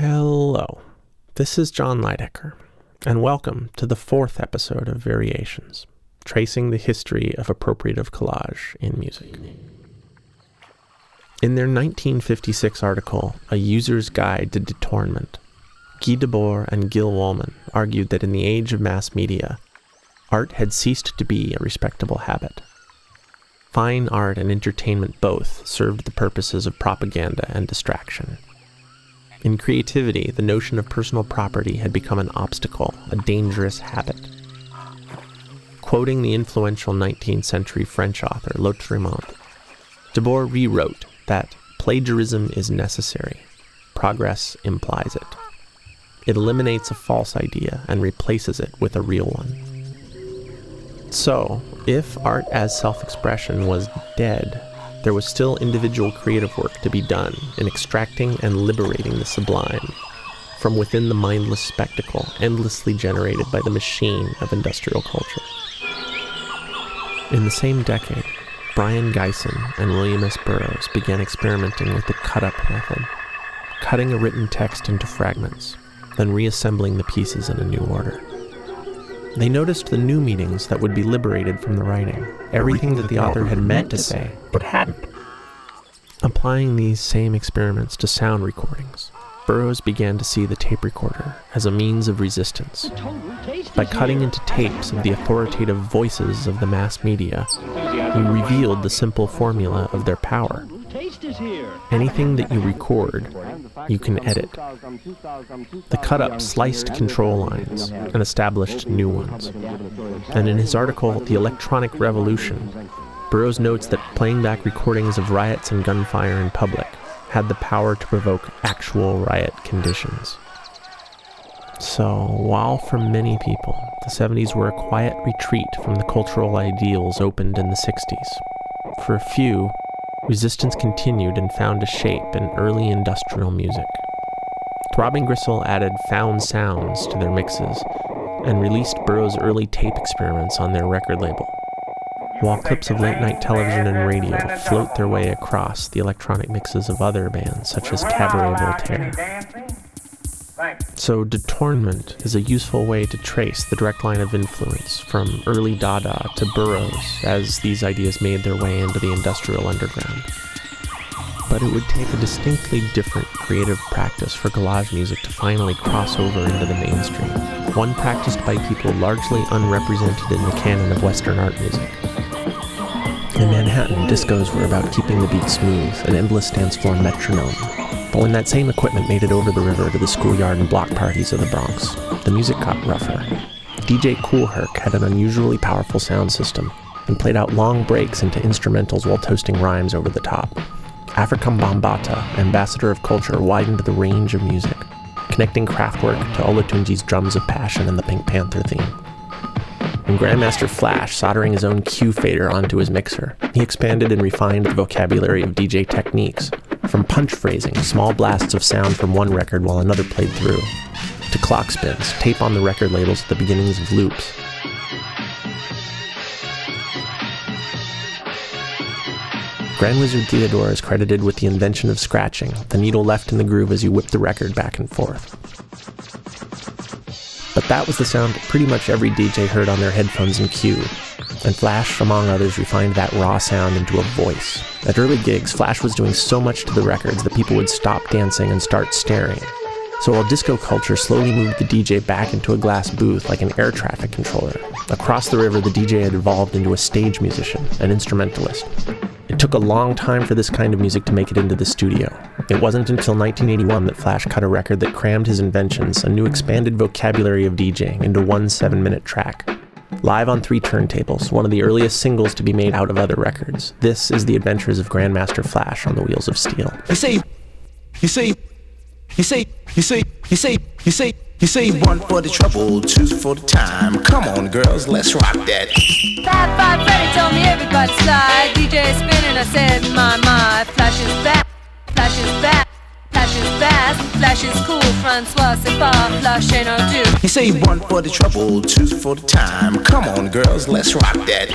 Hello, this is John Leidecker, and welcome to the fourth episode of Variations, tracing the history of appropriative collage in music. In their 1956 article, A User's Guide to Detournement, Guy Debord and Gil Wolman argued that in the age of mass media, art had ceased to be a respectable habit. Fine art and entertainment both served the purposes of propaganda and distraction. In creativity, the notion of personal property had become an obstacle, a dangerous habit. Quoting the influential 19th century French author Lautréamont, Debord rewrote that plagiarism is necessary, progress implies it. It eliminates a false idea and replaces it with a real one. So, if art as self expression was dead, there was still individual creative work to be done in extracting and liberating the sublime from within the mindless spectacle endlessly generated by the machine of industrial culture. In the same decade, Brion Gysin and William S. Burroughs began experimenting with the cut up method, cutting a written text into fragments, then reassembling the pieces in a new order. They noticed the new meanings that would be liberated from the writing, everything that the author had meant to say, but hadn't. Applying these same experiments to sound recordings, Burroughs began to see the tape recorder as a means of resistance. By cutting into tapes of the authoritative voices of the mass media, he revealed the simple formula of their power. Anything that you record, you can edit. The cut up sliced control lines and established new ones. And in his article, The Electronic Revolution, Burroughs notes that playing back recordings of riots and gunfire in public had the power to provoke actual riot conditions. So, while for many people, the 70s were a quiet retreat from the cultural ideals opened in the 60s, for a few, resistance continued and found a shape in early industrial music. Throbbing Gristle added found sounds to their mixes and released Burroughs' early tape experiments on their record label while clips of late night television and radio float their way across the electronic mixes of other bands such as Cabaret Voltaire. So, detournement is a useful way to trace the direct line of influence from early Dada to Burroughs as these ideas made their way into the industrial underground. But it would take a distinctly different creative practice for collage music to finally cross over into the mainstream, one practiced by people largely unrepresented in the canon of Western art music. In Manhattan, discos were about keeping the beat smooth, an endless dance floor metronome. But when that same equipment made it over the river to the schoolyard and block parties of the Bronx, the music got rougher. DJ Kool Herc had an unusually powerful sound system and played out long breaks into instrumentals while toasting rhymes over the top. Afrika Bambaataa, ambassador of culture, widened the range of music, connecting Kraftwerk to Olatunji's drums of passion and the Pink Panther theme and Grandmaster Flash soldering his own cue fader onto his mixer. He expanded and refined the vocabulary of DJ techniques, from punch phrasing, small blasts of sound from one record while another played through, to clock spins, tape on the record labels at the beginnings of loops. Grand Wizard Theodore is credited with the invention of scratching, the needle left in the groove as you whip the record back and forth. That was the sound pretty much every DJ heard on their headphones in cue. And Flash, among others, refined that raw sound into a voice. At early gigs, Flash was doing so much to the records that people would stop dancing and start staring. So while disco culture slowly moved the DJ back into a glass booth like an air traffic controller, across the river the DJ had evolved into a stage musician, an instrumentalist. Took a long time for this kind of music to make it into the studio. It wasn't until 1981 that Flash cut a record that crammed his inventions, a new expanded vocabulary of DJing, into one seven minute track. Live on three turntables, one of the earliest singles to be made out of other records. This is the adventures of Grandmaster Flash on the Wheels of Steel. You see, you see, you see, you see, you see, you see. You say one for the trouble, two for the time. Come on, girls, let's rock that. Fab Five Freddy told me everybody slide. DJ spinning, I said, my my. Flash is back, Flash is back. Flash is fast, Flash is cool, Francois, c'est pas, Flash ain't no do. You say one for the trouble, two for the time. Come on, girls, let's rock that.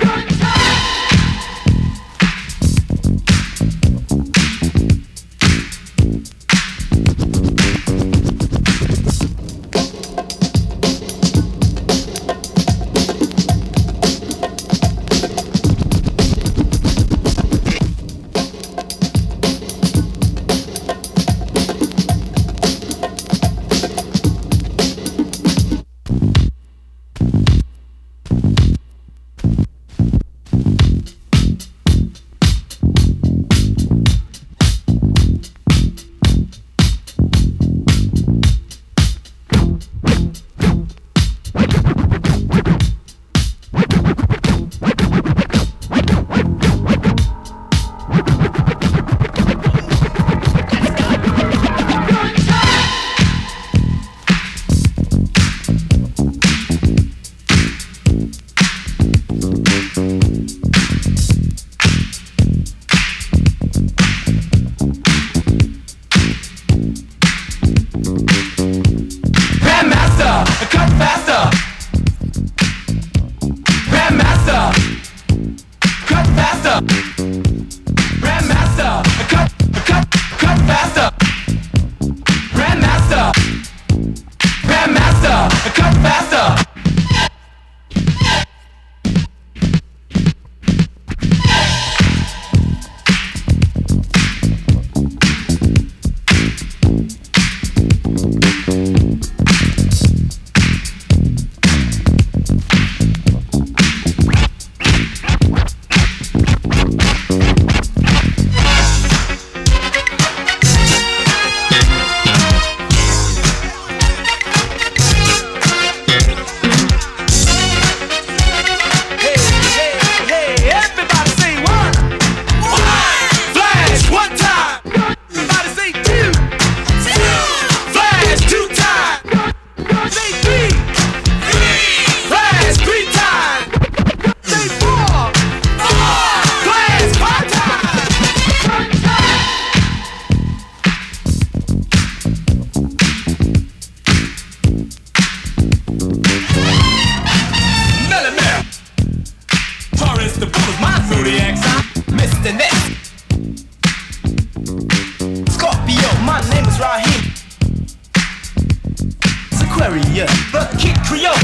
Perrier, the Kid Creole.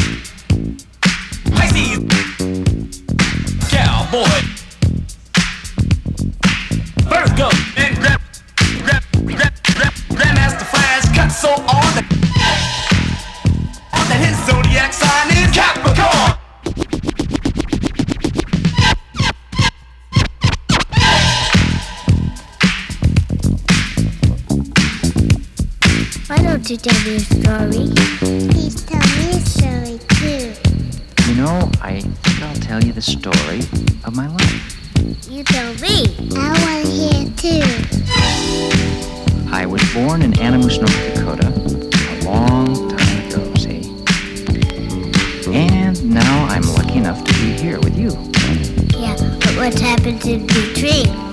Pisces. to tell me a story? Please tell me a story too. You know, I think I'll tell you the story of my life. You tell me. I want to hear too. I was born in Animus, North Dakota, a long time ago, see? And now I'm lucky enough to be here with you. Yeah, but what happened in between?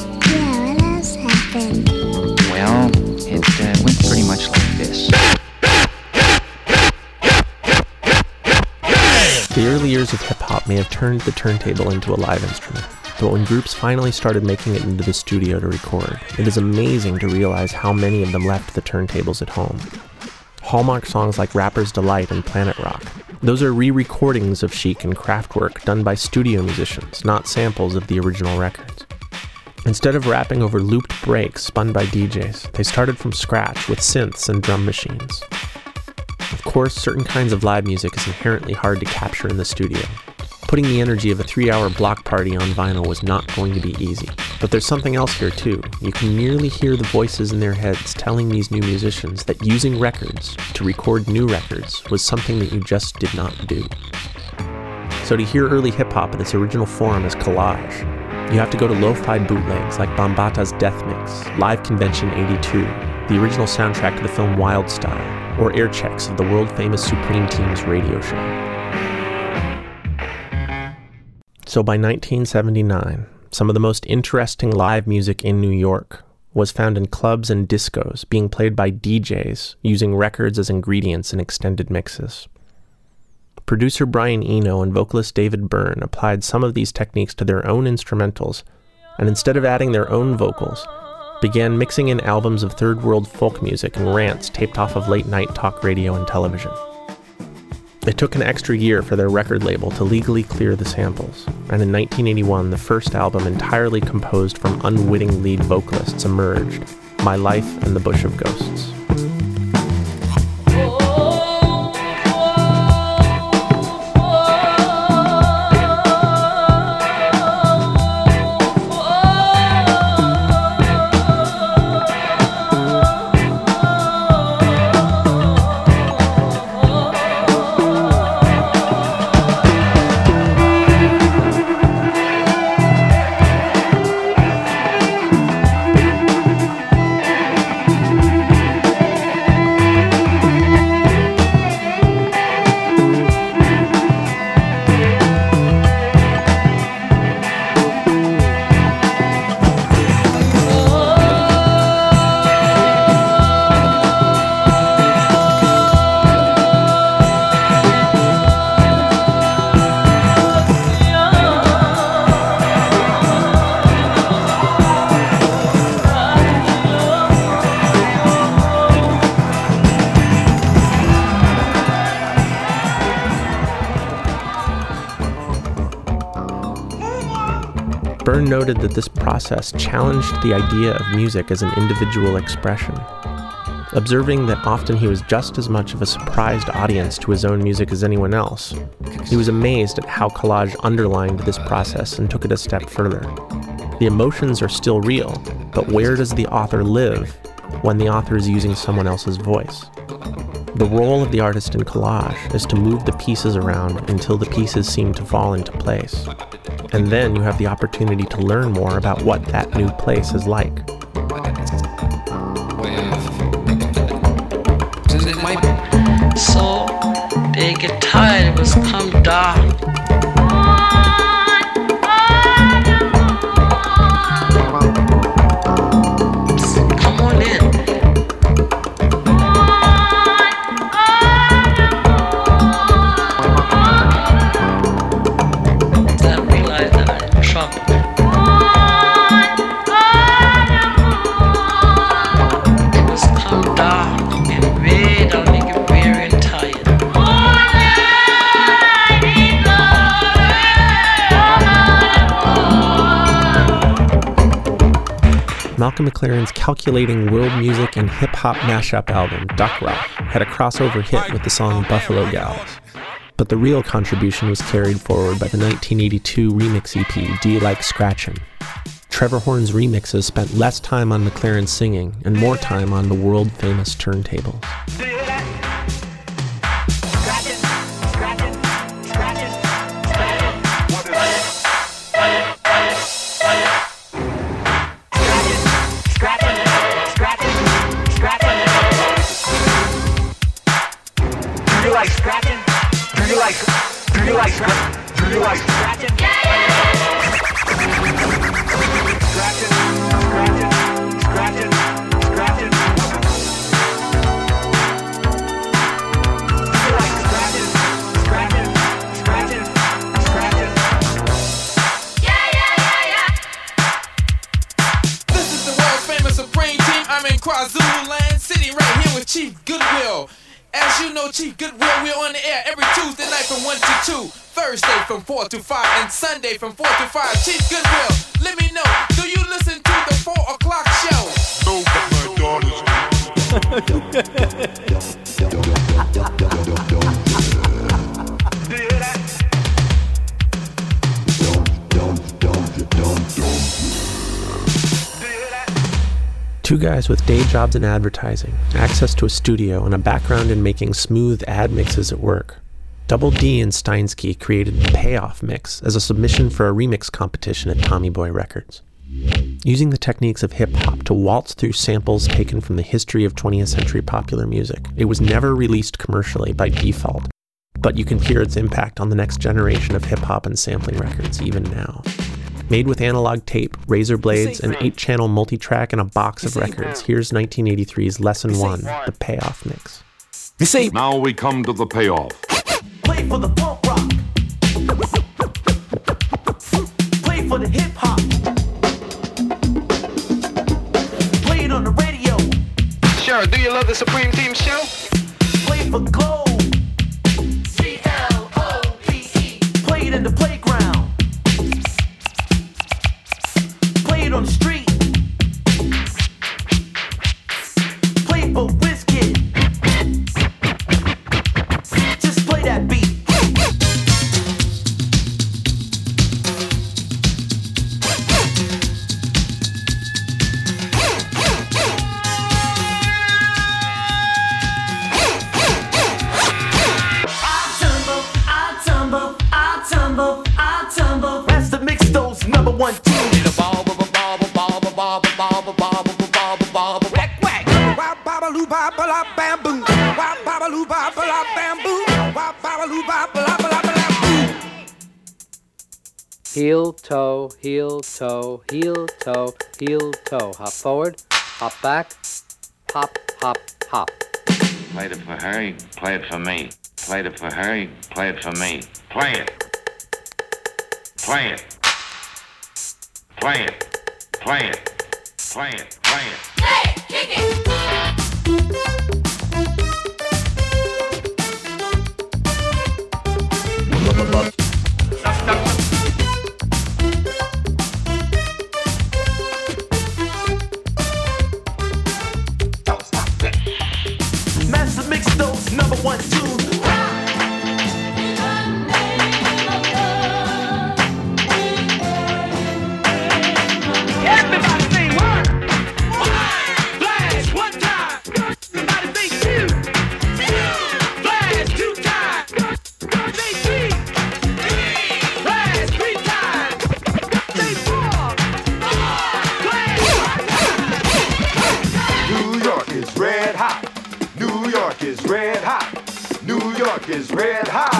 Turned the turntable into a live instrument. But when groups finally started making it into the studio to record, it is amazing to realize how many of them left the turntables at home. Hallmark songs like Rapper's Delight and Planet Rock. Those are re recordings of Chic and Kraftwerk done by studio musicians, not samples of the original records. Instead of rapping over looped breaks spun by DJs, they started from scratch with synths and drum machines. Of course, certain kinds of live music is inherently hard to capture in the studio, Putting the energy of a three hour block party on vinyl was not going to be easy. But there's something else here too. You can merely hear the voices in their heads telling these new musicians that using records to record new records was something that you just did not do. So to hear early hip hop in its original form as collage, you have to go to lo-fi bootlegs like Bambaataa's Death Mix, Live Convention 82, the original soundtrack to the film Wild Style, or air checks of the world-famous Supreme Team's radio show. So by 1979, some of the most interesting live music in New York was found in clubs and discos being played by DJs using records as ingredients in extended mixes. Producer Brian Eno and vocalist David Byrne applied some of these techniques to their own instrumentals, and instead of adding their own vocals, began mixing in albums of third world folk music and rants taped off of late night talk radio and television. It took an extra year for their record label to legally clear the samples, and in 1981, the first album entirely composed from unwitting lead vocalists emerged My Life and the Bush of Ghosts. Byrne noted that this process challenged the idea of music as an individual expression, observing that often he was just as much of a surprised audience to his own music as anyone else. He was amazed at how collage underlined this process and took it a step further. The emotions are still real, but where does the author live when the author is using someone else's voice? The role of the artist in collage is to move the pieces around until the pieces seem to fall into place. And then you have the opportunity to learn more about what that new place is like. So they get tired, it was come dark. McLaren's calculating world music and hip hop mashup album, Duck Rock, had a crossover hit with the song Buffalo Gals. But the real contribution was carried forward by the 1982 remix EP, Do You Like Scratchin'? Trevor Horn's remixes spent less time on McLaren singing and more time on the world famous turntables. With day jobs in advertising, access to a studio, and a background in making smooth ad mixes at work. Double D and Steinsky created the Payoff Mix as a submission for a remix competition at Tommy Boy Records. Using the techniques of hip hop to waltz through samples taken from the history of 20th century popular music, it was never released commercially by default, but you can hear its impact on the next generation of hip hop and sampling records even now. Made with analog tape, razor blades, an 8 channel multi track, and a box of records, here's 1983's Lesson 1, the Payoff Mix. You say Now we come to the payoff. Play for the punk rock. Play for the hip hop. Play it on the radio. Sure, do you love the Supreme Team show? Play for gold. Heel. Hop forward, hop back, hop, hop, hop. Played it for her, you play it for me. Played it for her, you play it for me. Play it. Play it. Play it. Play it. Play it. Play it. dance. number one. is red hot.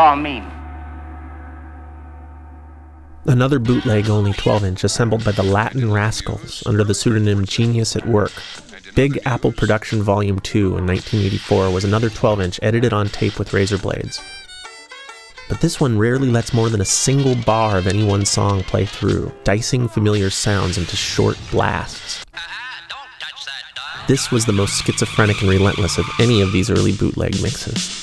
all mean. Another bootleg only 12 inch assembled by the Latin Rascals under the pseudonym Genius at Work. Big Apple Production Volume 2 in 1984 was another 12 inch edited on tape with razor blades. But this one rarely lets more than a single bar of any one song play through, dicing familiar sounds into short blasts. This was the most schizophrenic and relentless of any of these early bootleg mixes.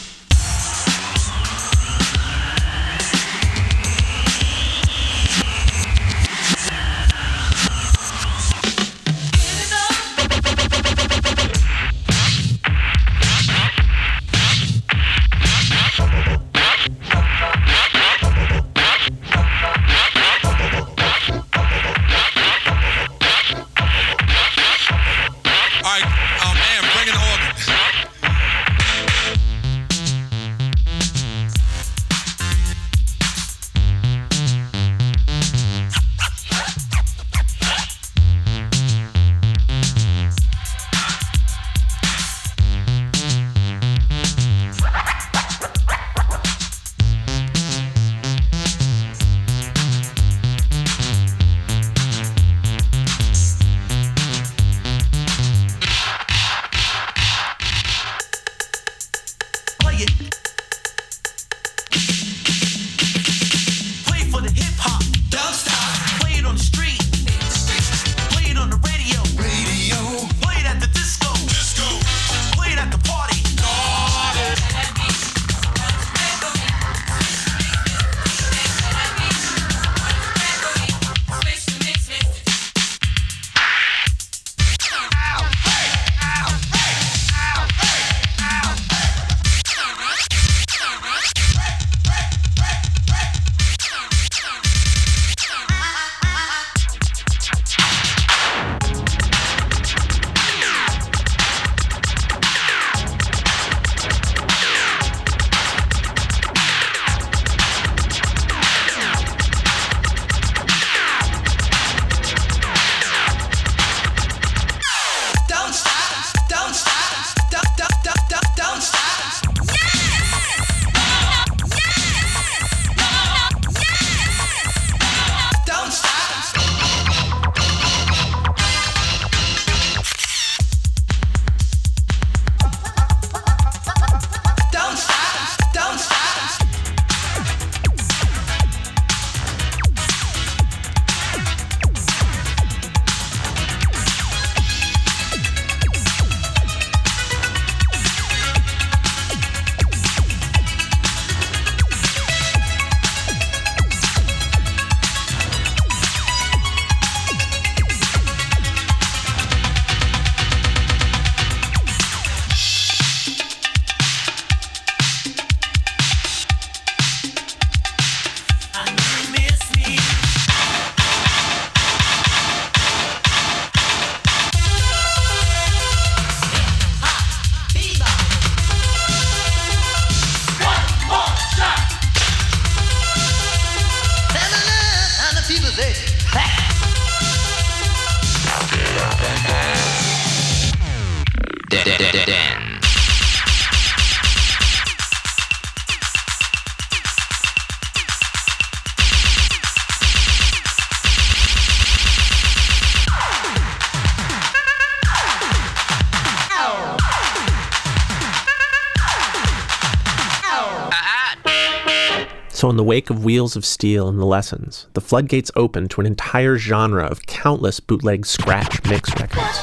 So, in the wake of Wheels of Steel and The Lessons, the floodgates opened to an entire genre of countless bootleg scratch mix records.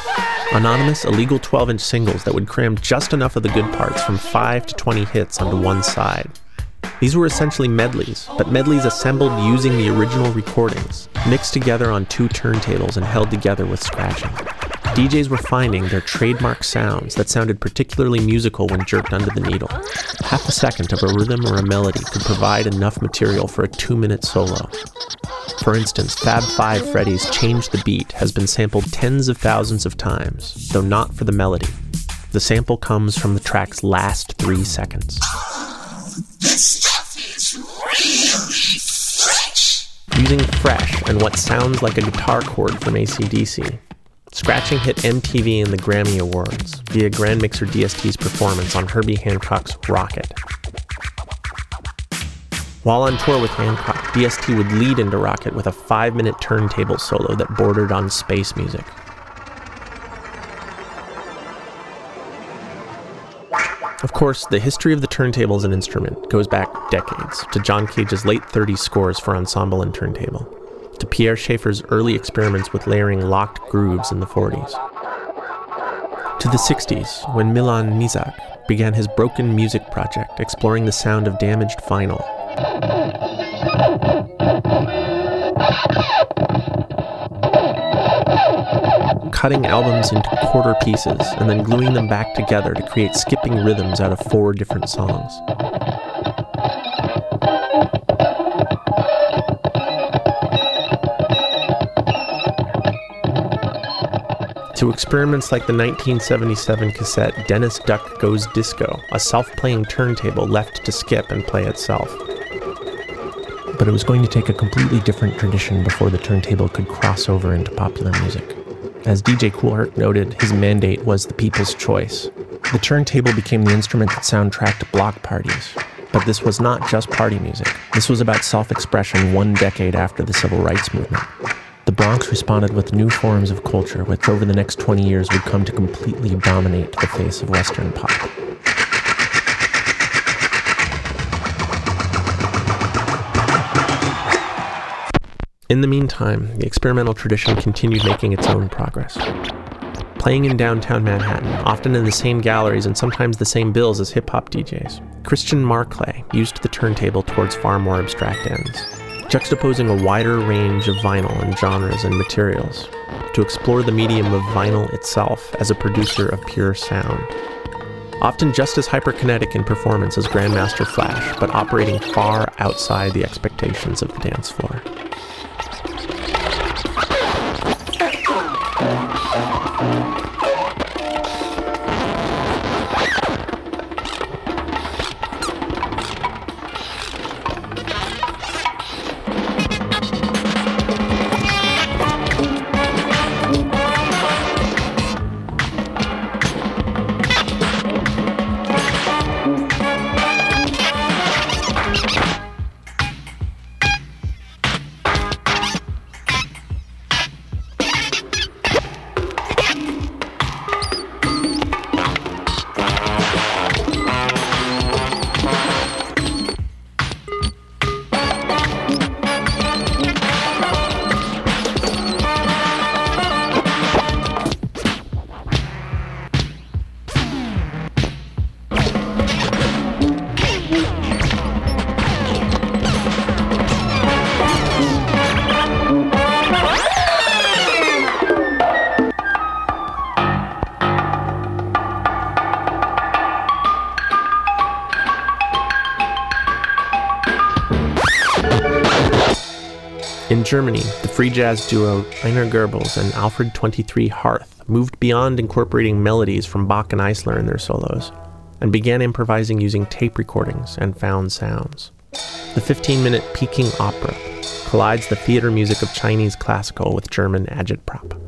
Anonymous, illegal 12 inch singles that would cram just enough of the good parts from 5 to 20 hits onto one side. These were essentially medleys, but medleys assembled using the original recordings, mixed together on two turntables and held together with scratching. DJs were finding their trademark sounds that sounded particularly musical when jerked under the needle. Half a second of a rhythm or a melody could provide enough material for a two minute solo. For instance, Fab Five Freddy's Change the Beat has been sampled tens of thousands of times, though not for the melody. The sample comes from the track's last three seconds. Using Fresh and what sounds like a guitar chord from ACDC, Scratching hit MTV and the Grammy Awards via Grand Mixer DST's performance on Herbie Hancock's Rocket. While on tour with Hancock, DST would lead into Rocket with a five minute turntable solo that bordered on space music. Of course, the history of the turntable as an instrument goes back decades to John Cage's late 30s scores for ensemble and turntable to Pierre Schaeffer's early experiments with layering locked grooves in the 40s. To the 60s, when Milan Knížák began his Broken Music project exploring the sound of damaged vinyl. Cutting albums into quarter pieces and then gluing them back together to create skipping rhythms out of four different songs. To experiments like the 1977 cassette Dennis Duck Goes Disco, a self playing turntable left to skip and play itself. But it was going to take a completely different tradition before the turntable could cross over into popular music. As DJ Kool Herc noted, his mandate was the people's choice. The turntable became the instrument that soundtracked block parties. But this was not just party music. This was about self expression one decade after the civil rights movement. The Bronx responded with new forms of culture, which over the next 20 years would come to completely dominate the face of Western pop. In the meantime, the experimental tradition continued making its own progress. Playing in downtown Manhattan, often in the same galleries and sometimes the same bills as hip hop DJs, Christian Marclay used the turntable towards far more abstract ends juxtaposing a wider range of vinyl and genres and materials to explore the medium of vinyl itself as a producer of pure sound. Often just as hyperkinetic in performance as Grandmaster Flash, but operating far outside the expectations of the dance floor. Germany, the free jazz duo Heiner Goebbels and Alfred 23 Harth moved beyond incorporating melodies from Bach and Eisler in their solos and began improvising using tape recordings and found sounds. The 15 minute Peking opera collides the theater music of Chinese classical with German agitprop.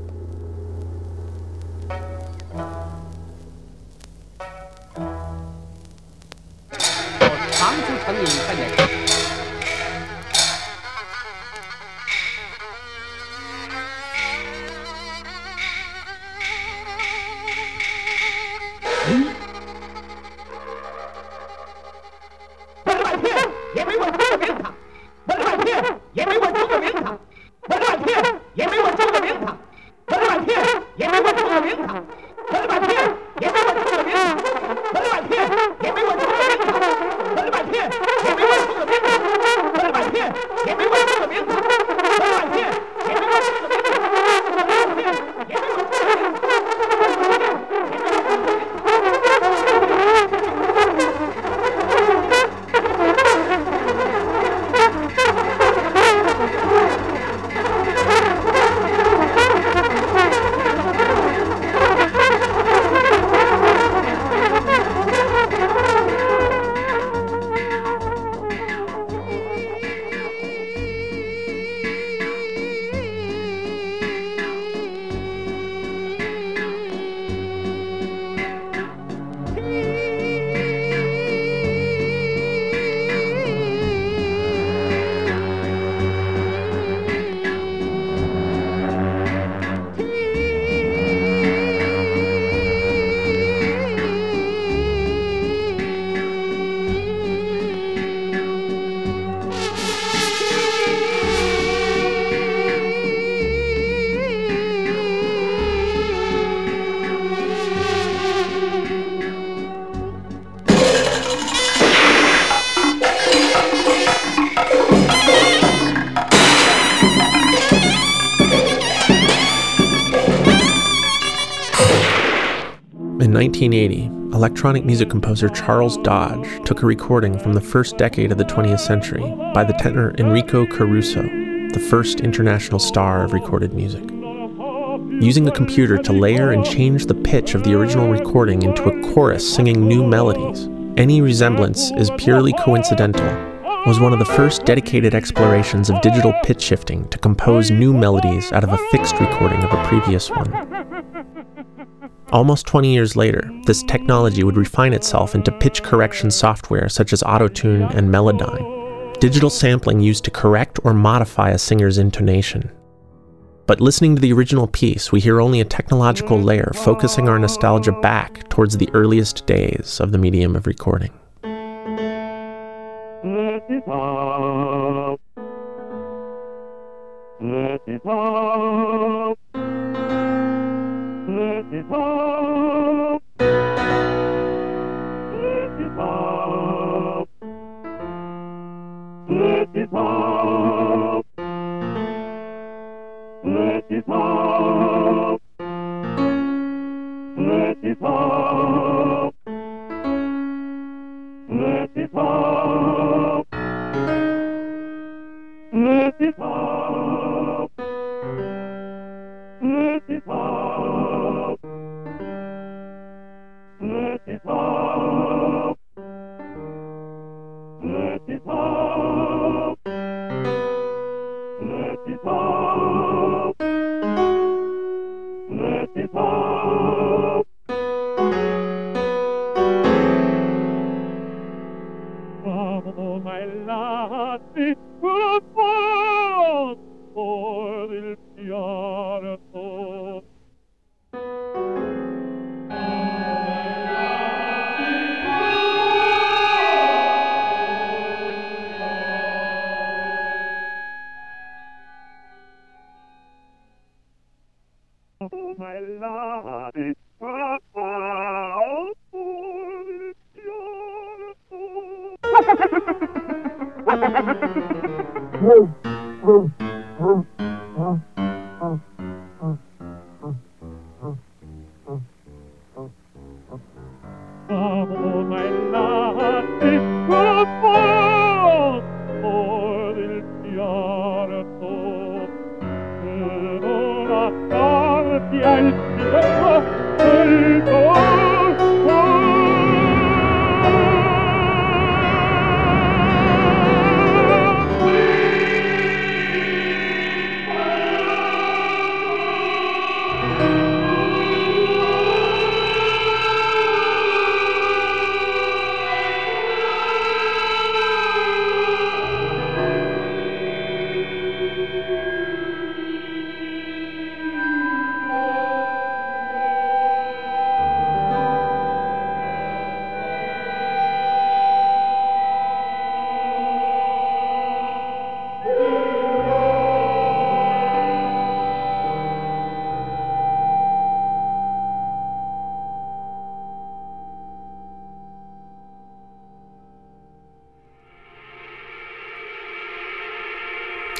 1980, electronic music composer Charles Dodge took a recording from the first decade of the 20th century by the tenor Enrico Caruso, the first international star of recorded music. Using a computer to layer and change the pitch of the original recording into a chorus singing new melodies, any resemblance is purely coincidental, was one of the first dedicated explorations of digital pitch shifting to compose new melodies out of a fixed recording of a previous one. Almost 20 years later, this technology would refine itself into pitch correction software such as Autotune and Melodyne, digital sampling used to correct or modify a singer's intonation. But listening to the original piece, we hear only a technological layer focusing our nostalgia back towards the earliest days of the medium of recording. it won't.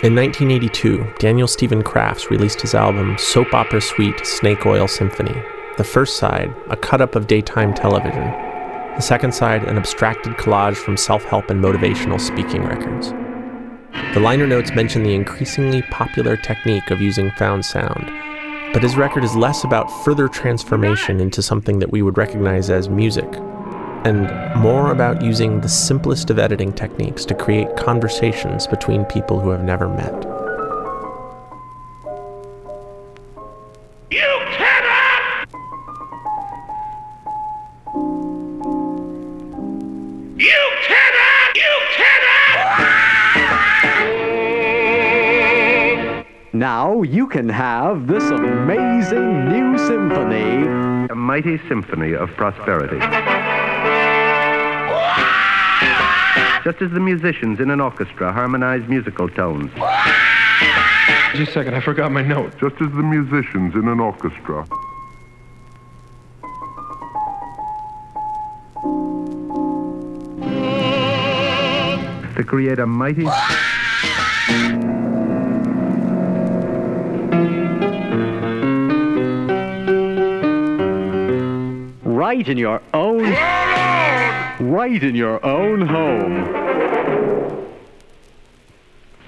In 1982, Daniel Steven Crafts released his album Soap Opera Suite Snake Oil Symphony. The first side, a cut up of daytime television. The second side, an abstracted collage from self help and motivational speaking records. The liner notes mention the increasingly popular technique of using found sound, but his record is less about further transformation into something that we would recognize as music, and more about using the simplest of editing techniques to create conversations between people who have never met. You cannot! You cannot! You cannot! Now you can have this amazing new symphony. A mighty symphony of prosperity. Just as the musicians in an orchestra harmonize musical tones. Just a second, I forgot my note. Just as the musicians in an orchestra. To create a mighty. Right in your own. Right in your own home.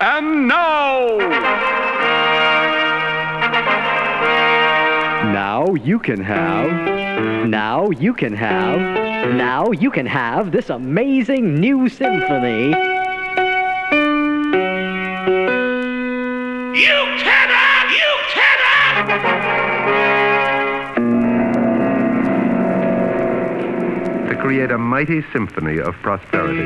And now! Now you can have. Now you can have. Now you can have this amazing new symphony. Create a mighty symphony of prosperity.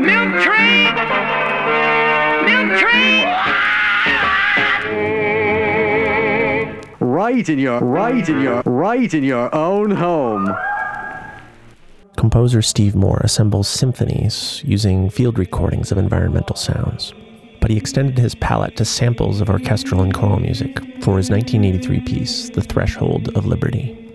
Milk train! Milk train! Right in your. Right in your. Right in your own home. Composer Steve Moore assembles symphonies using field recordings of environmental sounds, but he extended his palette to samples of orchestral and choral music for his 1983 piece, The Threshold of Liberty.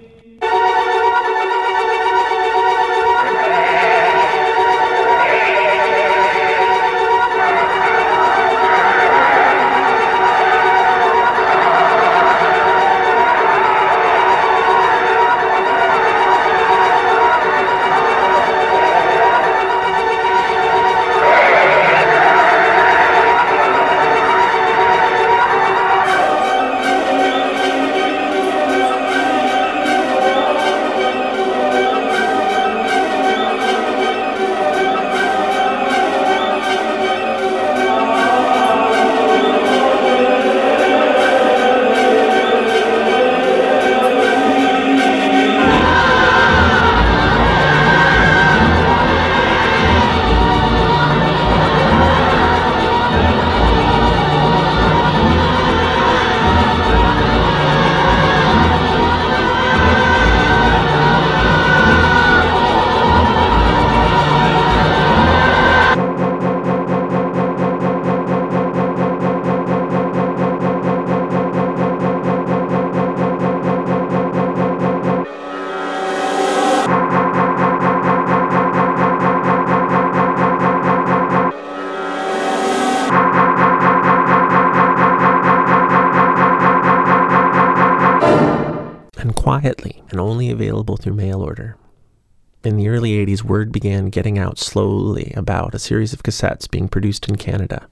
80s, began getting out slowly about a series of cassettes being produced in Canada.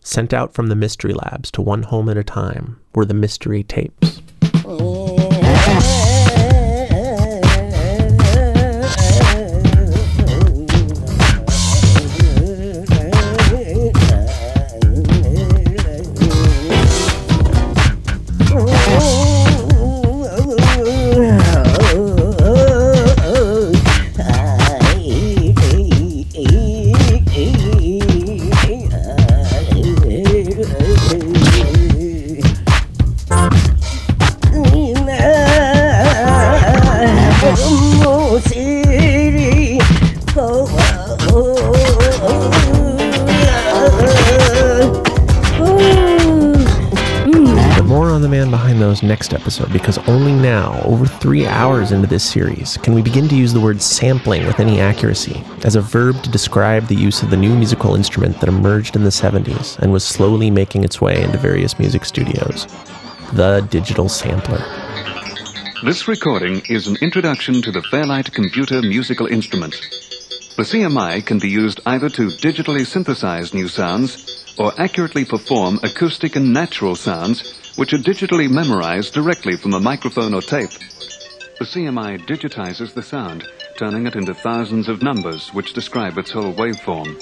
Sent out from the Mystery Labs to one home at a time were the mystery tapes. Oh. Next episode because only now, over three hours into this series, can we begin to use the word sampling with any accuracy as a verb to describe the use of the new musical instrument that emerged in the 70s and was slowly making its way into various music studios the digital sampler. This recording is an introduction to the Fairlight computer musical instrument. The CMI can be used either to digitally synthesize new sounds or accurately perform acoustic and natural sounds which are digitally memorized directly from a microphone or tape. The CMI digitizes the sound, turning it into thousands of numbers which describe its whole waveform.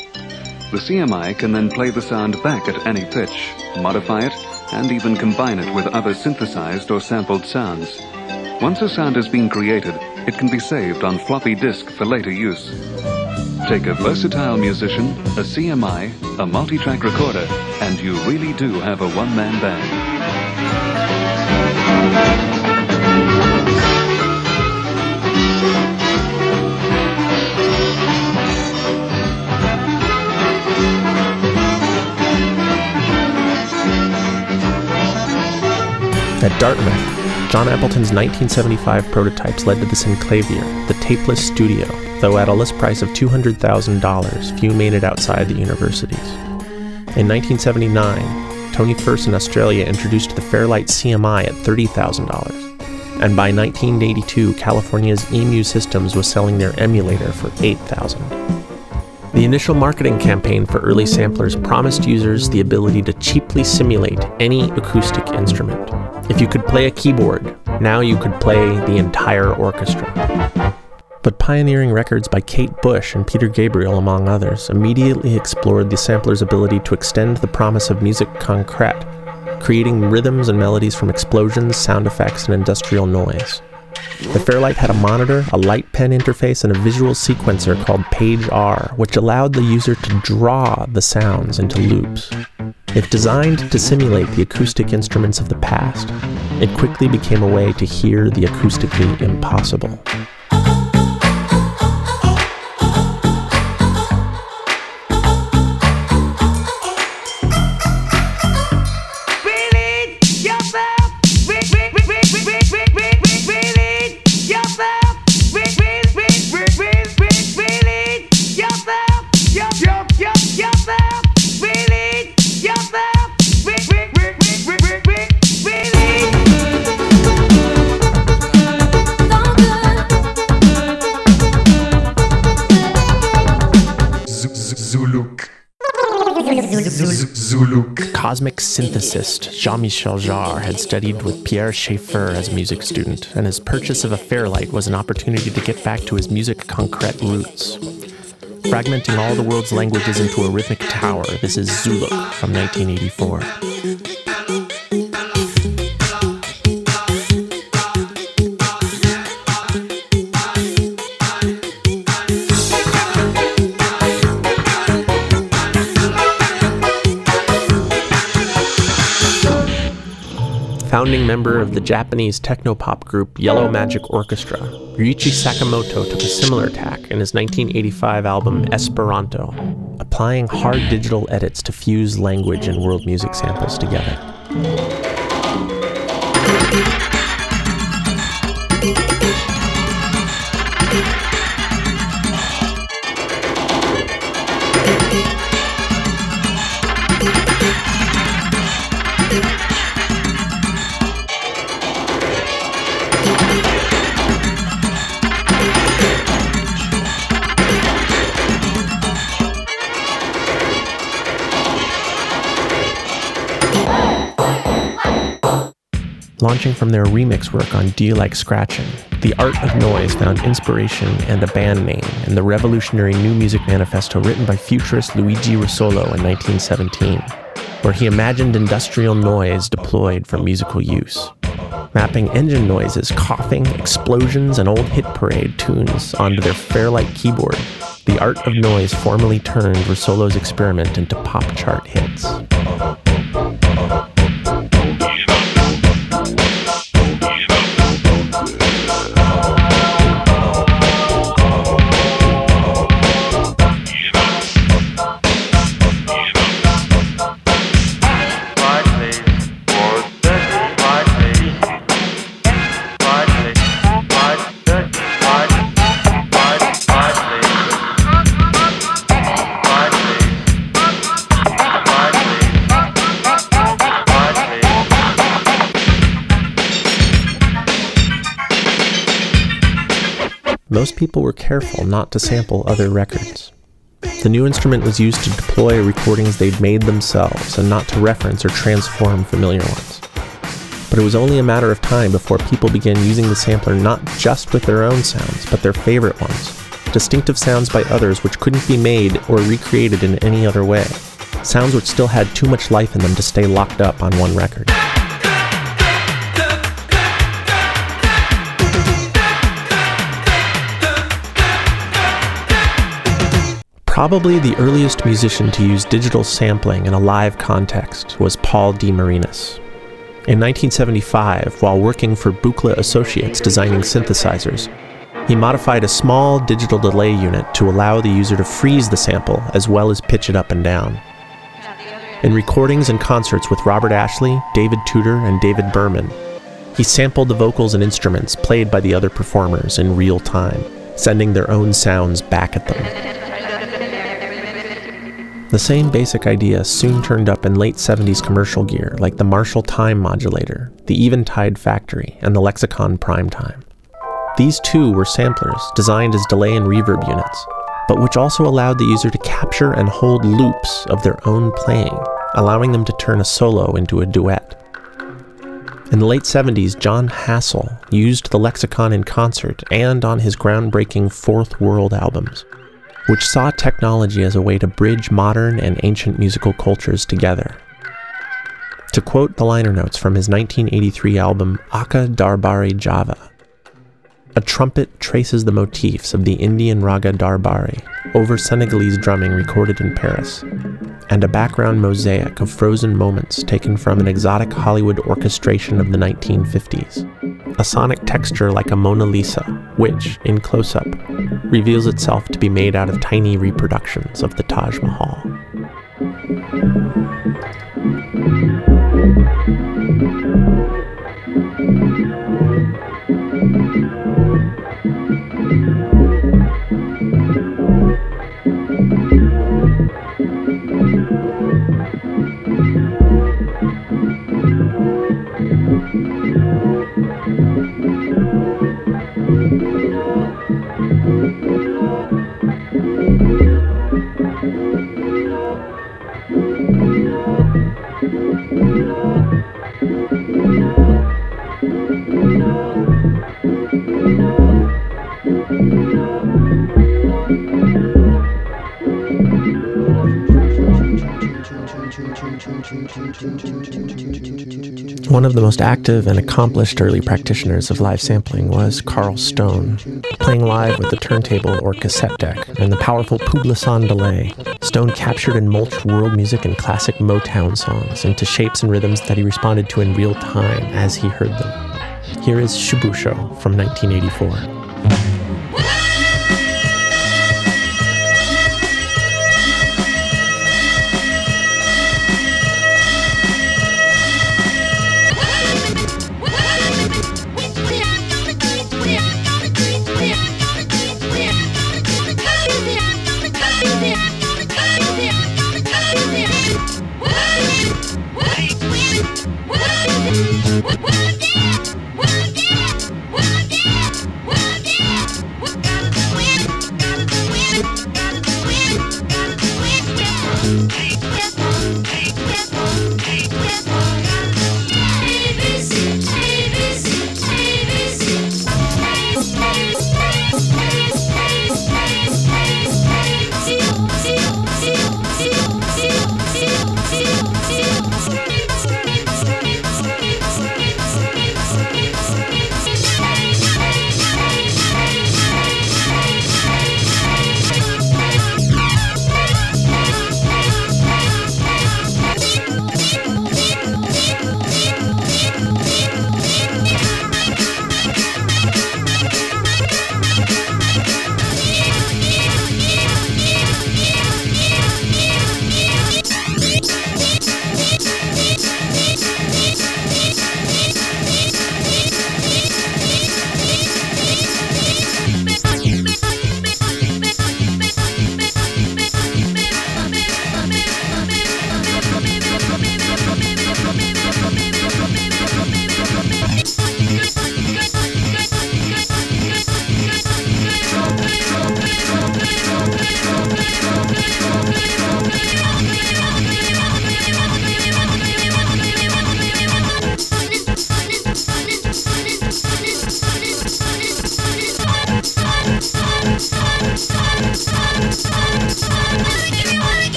The CMI can then play the sound back at any pitch, modify it, and even combine it with other synthesized or sampled sounds. Once a sound has been created, it can be saved on floppy disk for later use. Take a versatile musician, a CMI, a multi-track recorder, and you really do have a one-man band. At Dartmouth, John Appleton's 1975 prototypes led to the Synclavier, the tapeless studio, though at a list price of $200,000, few made it outside the universities. In 1979, Tony Furse in Australia introduced the Fairlight CMI at $30,000. And by 1982, California's EMU Systems was selling their emulator for $8,000. The initial marketing campaign for early samplers promised users the ability to cheaply simulate any acoustic instrument. If you could play a keyboard, now you could play the entire orchestra. But pioneering records by Kate Bush and Peter Gabriel, among others, immediately explored the sampler's ability to extend the promise of musique concrète, creating rhythms and melodies from explosions, sound effects, and industrial noise. The Fairlight had a monitor, a light pen interface, and a visual sequencer called Page R, which allowed the user to draw the sounds into loops. If designed to simulate the acoustic instruments of the past, it quickly became a way to hear the acoustically impossible. Cosmic synthesist Jean Michel Jarre had studied with Pierre Schaeffer as a music student, and his purchase of a Fairlight was an opportunity to get back to his musique concrète roots. Fragmenting all the world's languages into a rhythmic tower, this is Zoolook from 1984. Founding member of the Japanese technopop group Yellow Magic Orchestra, Ryuichi Sakamoto took a similar tack in his 1985 album Esperanto, applying hard digital edits to fuse language and world music samples together. Their remix work on Do You Like Scratching, The Art of Noise found inspiration and a band name in the revolutionary new music manifesto written by futurist Luigi Russolo in 1917, where he imagined industrial noise deployed for musical use. Mapping engine noises, coughing, explosions, and old hit parade tunes onto their Fairlight keyboard, The Art of Noise formally turned Russolo's experiment into pop chart hits. Most people were careful not to sample other records. The new instrument was used to deploy recordings they'd made themselves and not to reference or transform familiar ones. But it was only a matter of time before people began using the sampler not just with their own sounds, but their favorite ones, distinctive sounds by others which couldn't be made or recreated in any other way, sounds which still had too much life in them to stay locked up on one record. Probably the earliest musician to use digital sampling in a live context was Paul DeMarinis. In 1975, while working for Buchla Associates designing synthesizers, he modified a small digital delay unit to allow the user to freeze the sample as well as pitch it up and down. In recordings and concerts with Robert Ashley, David Tudor, and David Behrman, he sampled the vocals and instruments played by the other performers in real time, sending their own sounds back at them. The same basic idea soon turned up in late 70s commercial gear like the Marshall Time Modulator, the Eventide Factory, and the Lexicon Primetime. These too were samplers designed as delay and reverb units, but which also allowed the user to capture and hold loops of their own playing, allowing them to turn a solo into a duet. In the late 70s, Jon Hassell used the Lexicon in concert and on his groundbreaking Fourth World albums which saw technology as a way to bridge modern and ancient musical cultures together. To quote the liner notes from his 1983 album Aka Darbari Java, a trumpet traces the motifs of the Indian raga Darbari over Senegalese drumming recorded in Paris, and a background mosaic of frozen moments taken from an exotic Hollywood orchestration of the 1950s. A sonic texture like a Mona Lisa, which, in close up, reveals itself to be made out of tiny reproductions of the Taj Mahal. One of the most active and accomplished early practitioners of live sampling was Carl Stone. Playing live with a turntable or cassette deck and the powerful Publison delay, Stone captured and mulched world music and classic Motown songs into shapes and rhythms that he responded to in real time as he heard them. Here is Shibucho from 1984.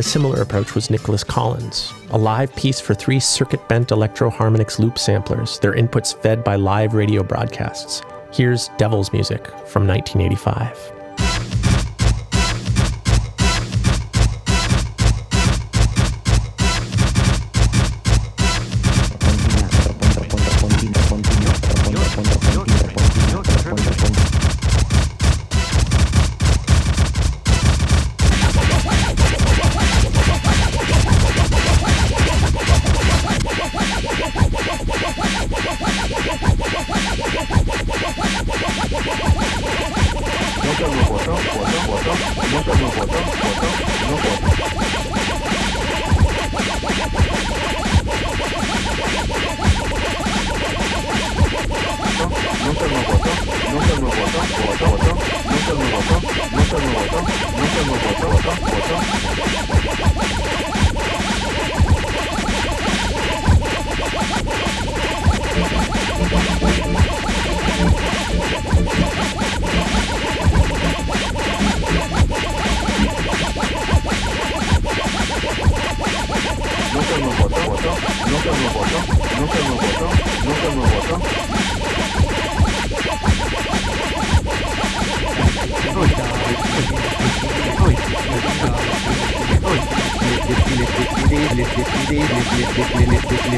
A similar approach was Nicolas Collins, a live piece for three circuit bent Electro Harmonix loop samplers, their inputs fed by live radio broadcasts. Here's Devil's Music from 1985.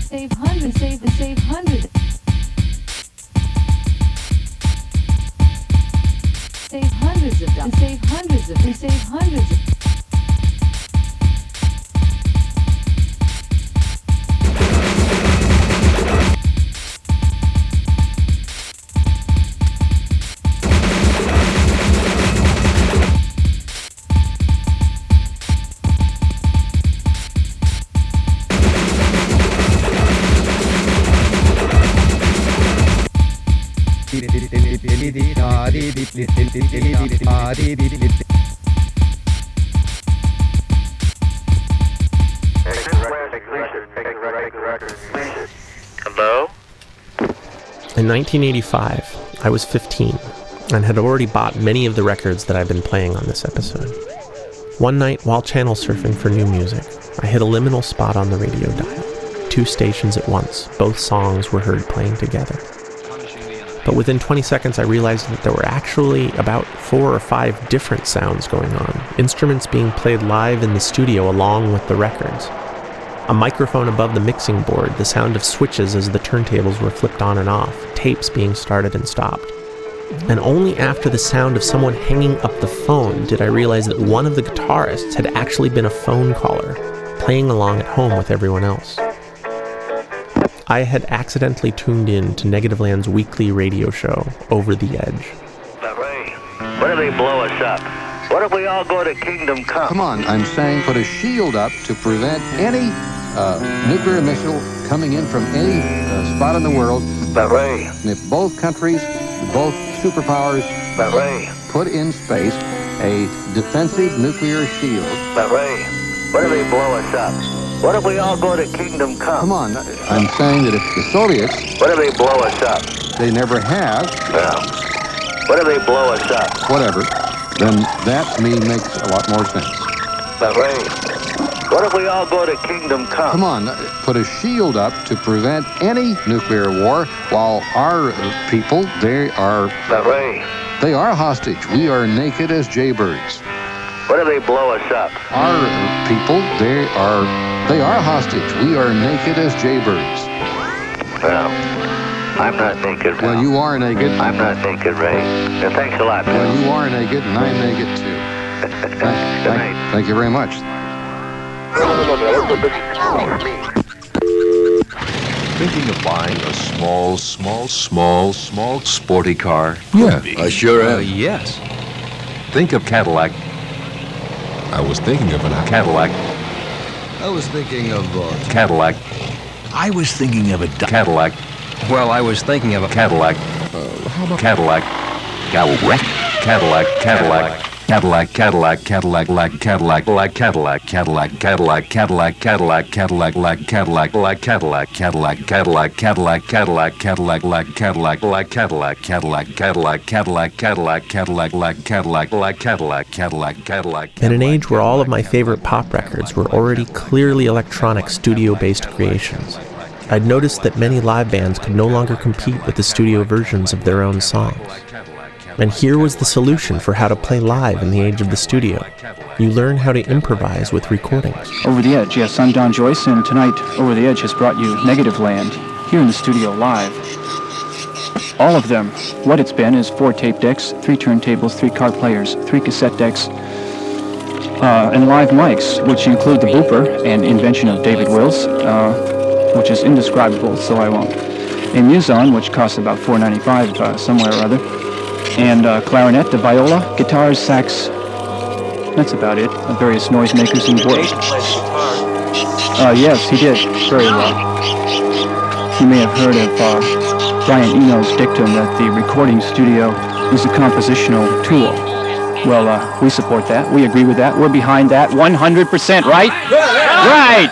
Save hundreds, save hundreds. Save hundreds of dollars, save hundreds of, save hundreds of. Hello? In 1985, I was 15 and had already bought many of the records that I've been playing on this episode. One night, while channel surfing for new music, I hit a liminal spot on the radio dial. Two stations at once, both songs were heard playing together. But within 20 seconds, I realized that there were actually about four or five different sounds going on, instruments being played live in the studio along with the records. A microphone above the mixing board, the sound of switches as the turntables were flipped on and off, tapes being started and stopped. And only after the sound of someone hanging up the phone did I realize that one of the guitarists had actually been a phone caller, playing along at home with everyone else. I had accidentally tuned in to Negativland's weekly radio show, Over the Edge. What if they blow us up? What if we all go to Kingdom Come? Come on, I'm saying put a shield up to prevent any uh, nuclear missile coming in from any uh, spot in the world. But Ray. And if both countries, both superpowers, But Ray. put in space a defensive nuclear shield. But Ray. What if they blow us up? What if we all go to Kingdom Come? Come on, I'm saying that if the Soviets, What if they blow us up? they never have, Yeah. What if they blow us up? whatever, then that to me makes a lot more sense. But Ray. What if we all go to Kingdom Come? Come on, put a shield up to prevent any nuclear war while our people, they are, But Ray. they are hostage. We are naked as jaybirds. What if they blow us up? Our people, they are, they are hostage. We are naked as jaybirds. Well, I'm not naked. Well, you are naked. I'm not naked, Ray. And thanks a lot, Well, you are naked, and I'm naked too. Good Thank, night. thank you very much. Thinking of buying a small, small, small, small sporty car? Yeah, I sure am. Uh, yes. Think of Cadillac. I was thinking of an Cadillac. I was thinking of uh, Cadillac. I was thinking of a Cadillac. Well, I was thinking of a Cadillac. Uh, how about Cadillac. Cadillac. Cadillac. Cadillac. Cadillac, Cadillac, Cadillac, like Cadillac, like Cadillac, Cadillac, Cadillac, Cadillac, Cadillac, Cadillac, like Cadillac, like Cadillac, Cadillac, Cadillac, Cadillac, Cadillac, Cadillac, like Cadillac, like Cadillac, Cadillac, Cadillac, Cadillac, Cadillac, Cadillac, like Cadillac, like Cadillac, Cadillac, Cadillac. In an age where all of my favorite pop records were already clearly electronic studio based creations, I'd noticed that many live bands could no longer compete with the studio versions of their own songs. And here was the solution for how to play live in the age of the studio. You learn how to improvise with recordings. Over the Edge, yes, I'm Don Joyce, and tonight Over the Edge has brought you Negativland here in the studio live. All of them, what it's been is four tape decks, three turntables, three car players, three cassette decks, uh, and live mics, which include the booper, an invention of David Wills, uh, which is indescribable, so I won't. A muson, which costs about $4.95 uh, somewhere or other, and uh, clarinet, the viola, guitars, sax. That's about it. Uh, various noisemakers and voice. Uh, yes, he did very well. You may have heard of uh, Brian Eno's dictum that the recording studio is a compositional tool. Well, uh, we support that. We agree with that. We're behind that 100%, right? Right!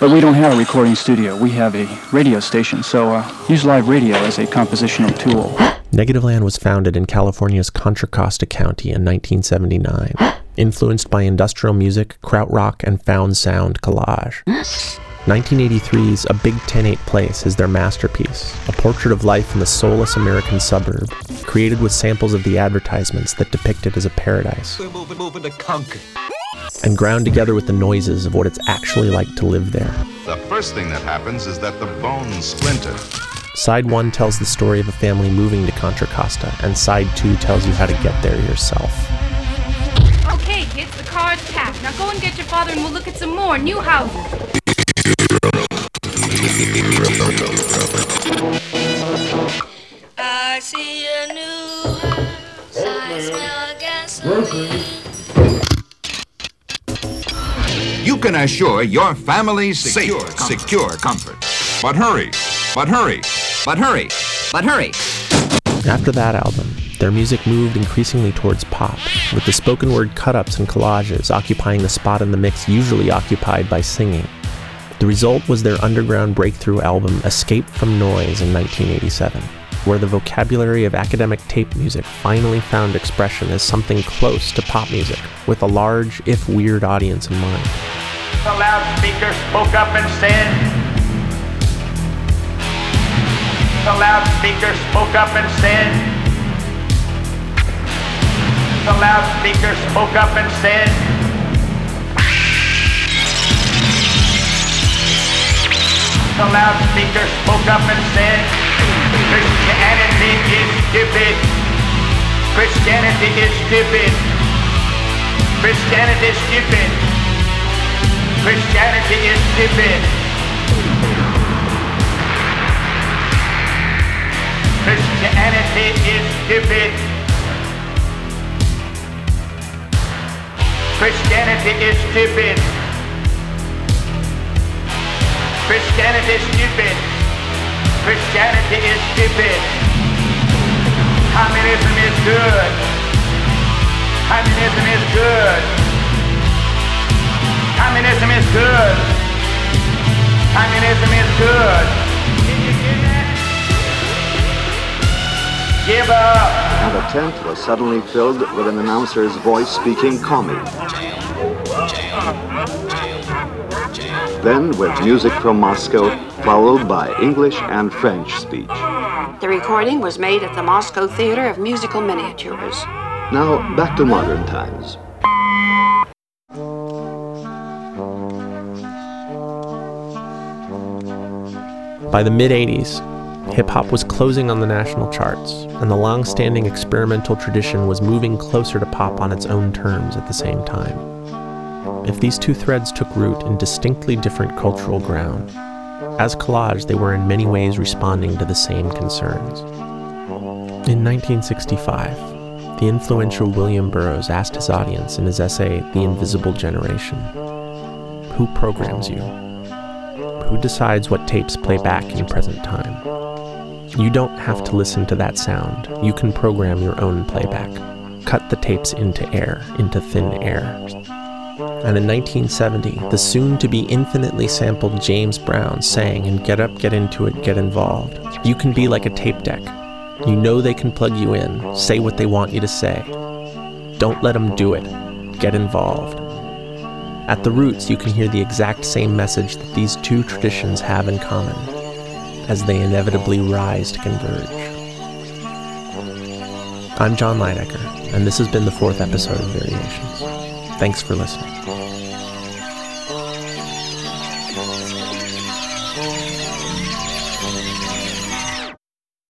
But we don't have a recording studio. We have a radio station, so uh, use live radio as a compositional tool. Negativland was founded in California's Contra Costa County in 1979, influenced by industrial music, krautrock, and found sound collage. 1983's A Big 10-8 Place is their masterpiece, a portrait of life in the soulless American suburb, created with samples of the advertisements that depict it as a paradise, We're moving, moving to Concord. and ground together with the noises of what it's actually like to live there. The first thing that happens is that the bones splinter. Side 1 tells the story of a family moving to Contra Costa, and Side 2 tells you how to get there yourself. Okay, kids, the car's packed. Now go and get your father and we'll look at some more new houses. I see a new house. I smell gasoline. You can assure your family's secure, secure comfort. But hurry, but hurry, but hurry, but hurry. After that album, their music moved increasingly towards pop, with the spoken word cut ups and collages occupying the spot in the mix usually occupied by singing. The result was their underground breakthrough album Escape from Noise in 1987, where the vocabulary of academic tape music finally found expression as something close to pop music, with a large, if weird, audience in mind. The loudspeaker spoke up and said, The loudspeaker spoke up and said, The loudspeaker spoke up and said, The loudspeaker spoke up and said, Christianity is stupid. Christianity is stupid. Christianity is stupid. Christianity is stupid. Christianity is stupid. Christianity is stupid. Christianity is stupid. Christianity is stupid. Communism is good. Communism is good. Communism is good. Communism is good. Give up. And the tent was suddenly filled with an announcer's voice speaking Commie. Then with music from Moscow, followed by English and French speech. The recording was made at the Moscow Theater of Musical Miniatures. Now back to modern times. By the mid 80s, hip hop was closing on the national charts, and the long standing experimental tradition was moving closer to pop on its own terms at the same time. If these two threads took root in distinctly different cultural ground, as collage, they were in many ways responding to the same concerns. In 1965, the influential William Burroughs asked his audience in his essay, The Invisible Generation Who programs you? Who decides what tapes play back in present time? You don't have to listen to that sound. You can program your own playback. Cut the tapes into air, into thin air. And in 1970, the soon to be infinitely sampled James Brown sang in Get Up, Get Into It, Get Involved. You can be like a tape deck. You know they can plug you in, say what they want you to say. Don't let them do it. Get involved. At the roots, you can hear the exact same message that these two traditions have in common as they inevitably rise to converge. I'm Jon Leidecker, and this has been the fourth episode of Variations. Thanks for listening.